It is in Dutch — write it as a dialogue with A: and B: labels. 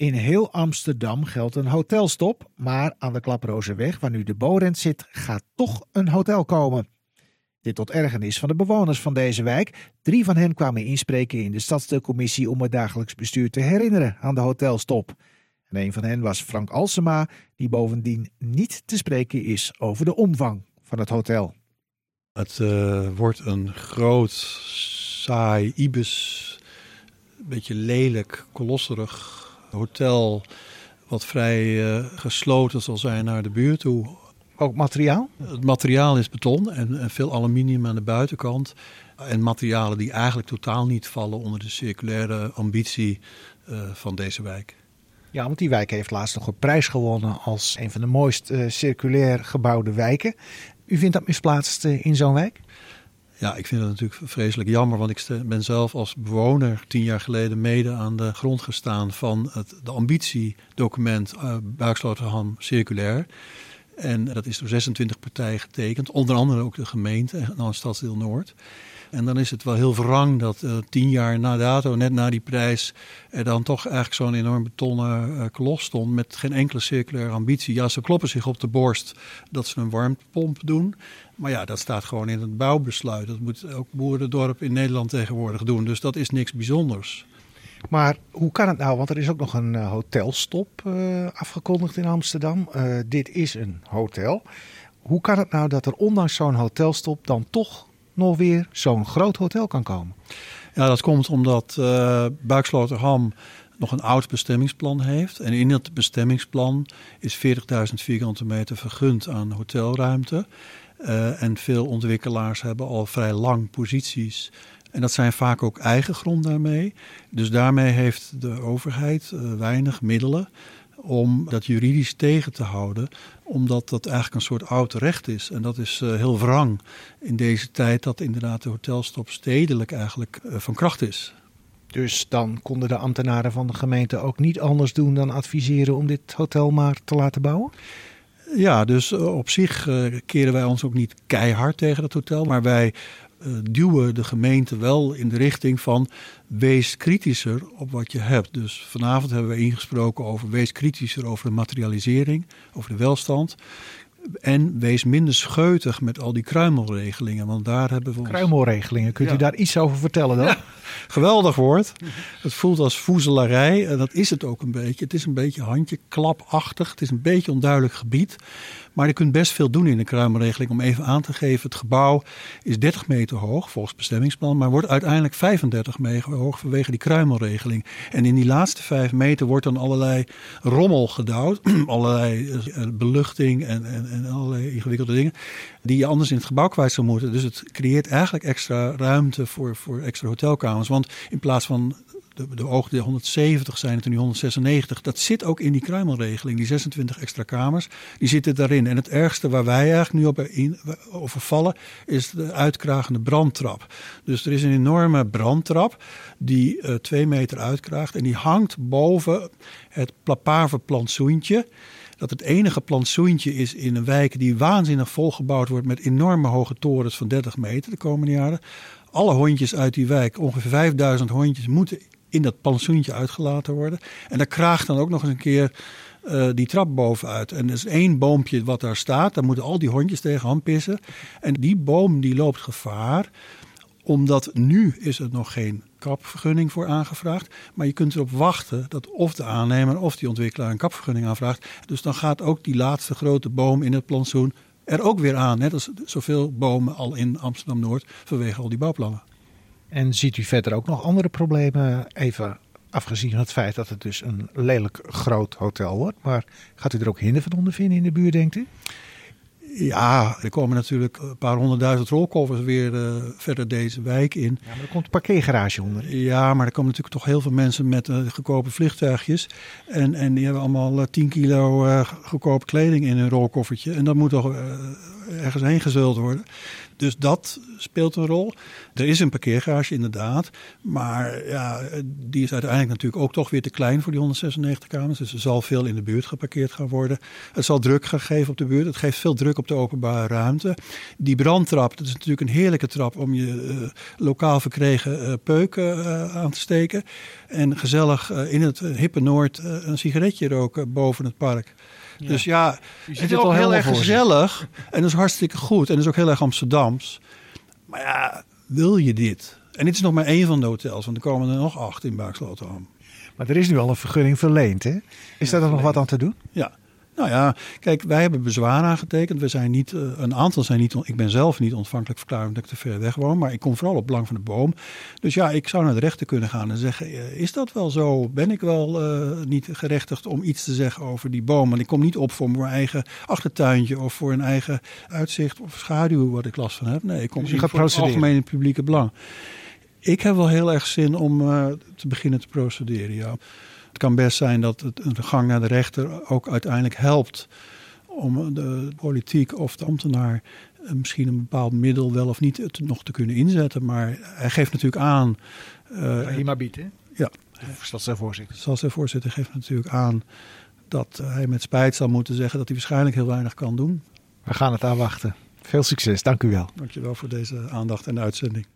A: In heel Amsterdam geldt een hotelstop, maar aan de Klaprozenweg, waar nu de Borent zit, gaat toch een hotel komen. Dit tot ergernis van de bewoners van deze wijk. Drie van hen kwamen inspreken in de stadsdeelcommissie om het dagelijks bestuur te herinneren aan de hotelstop. En een van hen was Frank Alsema, die bovendien niet te spreken is over de omvang van het hotel.
B: Het uh, wordt een groot, saai, ibis, beetje lelijk, kolosserig hotel wat vrij uh, gesloten zal zijn naar de buurt toe.
A: Ook materiaal?
B: Het materiaal is beton en, en, veel aluminium aan de buitenkant. En materialen die eigenlijk totaal niet vallen onder de circulaire ambitie uh, van deze wijk.
A: Ja, want die wijk heeft laatst nog een prijs gewonnen als een van de mooist uh, circulair gebouwde wijken. U vindt dat misplaatst in zo'n wijk?
B: Ja, ik vind het natuurlijk vreselijk jammer, want ik ben zelf als bewoner tien jaar geleden mede aan de grond gestaan van het de ambitiedocument uh, Buiksloterham Circulair. En dat is door 26 partijen getekend, onder andere ook de gemeente en dan Stadsdeel Noord. En dan is het wel heel wrang dat uh, tien jaar na dato, net na die prijs, er dan toch eigenlijk zo'n enorm betonnen uh, stond met geen enkele circulaire ambitie. Ja, ze kloppen zich op de borst dat ze een warmtepomp doen. Maar ja, dat staat gewoon in het bouwbesluit. Dat moet ook boerendorp in Nederland tegenwoordig doen. Dus dat is niks bijzonders.
A: Maar hoe kan het nou? Want er is ook nog een uh, hotelstop uh, afgekondigd in Amsterdam. Uh, dit is een hotel. Hoe kan het nou dat er ondanks zo'n hotelstop dan toch nog weer zo'n groot hotel kan komen?
B: Ja, dat komt omdat uh, Buiksloterham nog een oud bestemmingsplan heeft. En in dat bestemmingsplan is 40.000 vierkante meter vergund aan hotelruimte. En veel ontwikkelaars hebben al vrij lang posities. En dat zijn vaak ook eigen grond daarmee. Dus daarmee heeft de overheid uh, weinig middelen om dat juridisch tegen te houden, omdat dat eigenlijk een soort oud recht is. En dat is uh, heel wrang in deze tijd dat inderdaad de hotelstop stedelijk eigenlijk uh, van kracht is.
A: Dus dan konden de ambtenaren van de gemeente ook niet anders doen dan adviseren om dit hotel maar te laten bouwen?
B: Ja, dus op zich keren wij ons ook niet keihard tegen het hotel, maar wij duwen de gemeente wel in de richting van wees kritischer op wat je hebt. Dus vanavond hebben we ingesproken over wees kritischer over de materialisering, over de welstand. En wees minder scheutig met al die kruimelregelingen, want daar hebben we ons...
A: Kruimelregelingen, kunt ja. u daar iets over vertellen dan? Ja,
B: geweldig woord. Het voelt als voezelarij en dat is het ook een beetje. Het is een beetje handjeklapachtig, het is een beetje onduidelijk gebied. Maar je kunt best veel doen in de kruimelregeling. Om even aan te geven, het gebouw is 30 meter hoog volgens bestemmingsplan, maar wordt uiteindelijk 35 meter hoog vanwege die kruimelregeling. En in die laatste 5 meter wordt dan allerlei rommel gedouwd, allerlei beluchting en, en, en allerlei ingewikkelde dingen, die je anders in het gebouw kwijt zou moeten. Dus het creëert eigenlijk extra ruimte voor, voor extra hotelkamers. Want in plaats van de, de die 170 zijn het er nu 196. Dat zit ook in die kruimelregeling. Die 26 extra kamers, die zitten daarin. En het ergste waar wij eigenlijk nu op in, over vallen, is de uitkragende brandtrap. Dus er is een enorme brandtrap die uh, twee meter uitkraagt. En die hangt boven het plapaverplantsoentje dat het enige plantsoentje is in een wijk die waanzinnig volgebouwd wordt met enorme hoge torens van 30 meter de komende jaren. Alle hondjes uit die wijk, ongeveer 5000 hondjes, moeten in dat plantsoentje uitgelaten worden. En daar kraagt dan ook nog eens een keer uh, die trap bovenuit. En er is één boompje wat daar staat. Daar moeten al die hondjes tegenaan pissen. En die boom die loopt gevaar. Omdat nu is er nog geen kapvergunning voor aangevraagd. Maar je kunt erop wachten dat of de aannemer of die ontwikkelaar een kapvergunning aanvraagt. Dus dan gaat ook die laatste grote boom in het plantsoen er ook weer aan. Net als zoveel bomen al in Amsterdam-Noord vanwege al die bouwplannen.
A: En ziet u verder ook nog andere problemen, even afgezien van het feit dat het dus een lelijk groot hotel wordt. Maar gaat u er ook hinder van ondervinden in de buurt, denkt u?
B: Ja, er komen natuurlijk een paar honderdduizend rolkoffers weer uh, verder deze wijk in.
A: Ja, maar er komt een parkeergarage onder.
B: Ja, maar er komen natuurlijk toch heel veel mensen met uh, goedkope vliegtuigjes. En, en die hebben allemaal uh, 10 kilo goedkope kleding in hun rolkoffertje. En dat moet toch ergens heen worden. Dus dat speelt een rol. Er is een parkeergarage inderdaad. Maar ja, die is uiteindelijk natuurlijk ook toch weer te klein voor die 196 kamers. Dus er zal veel in de buurt geparkeerd gaan worden. Het zal druk gaan geven op de buurt. Het geeft veel druk op de openbare ruimte. Die brandtrap, dat is natuurlijk een heerlijke trap om je uh, lokaal verkregen uh, peuken uh, aan te steken. En gezellig in het hippe Noord een sigaretje roken boven het park. Dus ja, het is ook heel erg gezellig. En dat is hartstikke goed. En dat is ook heel erg Amsterdams. Maar ja, wil je dit? En dit is nog maar één van de hotels, want er komen er nog acht in Baaksloterham.
A: Maar er is nu al een vergunning verleend, hè? Is ja, daar nog wat aan te doen?
B: Ja, nou ja, kijk, wij hebben bezwaar aangetekend. We zijn niet, uh, een aantal zijn niet, ik ben zelf niet ontvankelijk verklaard omdat ik te ver weg woon, maar ik kom vooral op belang van de boom. Dus ja, ik zou naar de rechter kunnen gaan en zeggen, uh, is dat wel zo? Ben ik wel uh, niet gerechtigd om iets te zeggen over die boom? Want ik kom niet op voor mijn eigen achtertuintje of voor een eigen uitzicht of schaduw wat ik last van heb. Nee, ik kom dus voor het algemene publieke belang. Ik heb wel heel erg zin om te beginnen te procederen, ja. Het kan best zijn dat het, een gang naar de rechter ook uiteindelijk helpt om de politiek of de ambtenaar misschien een bepaald middel wel of niet nog te kunnen inzetten. Maar hij geeft natuurlijk aan.
A: Uh, Hima biedt, hè?
B: Ja.
A: Stadsvoorzitter.
B: Stadsvoorzitter geeft natuurlijk aan dat hij met spijt zal moeten zeggen dat hij waarschijnlijk heel weinig kan doen.
A: We gaan het aanwachten. Veel succes, dank u wel.
B: Dank je wel voor deze aandacht en de uitzending.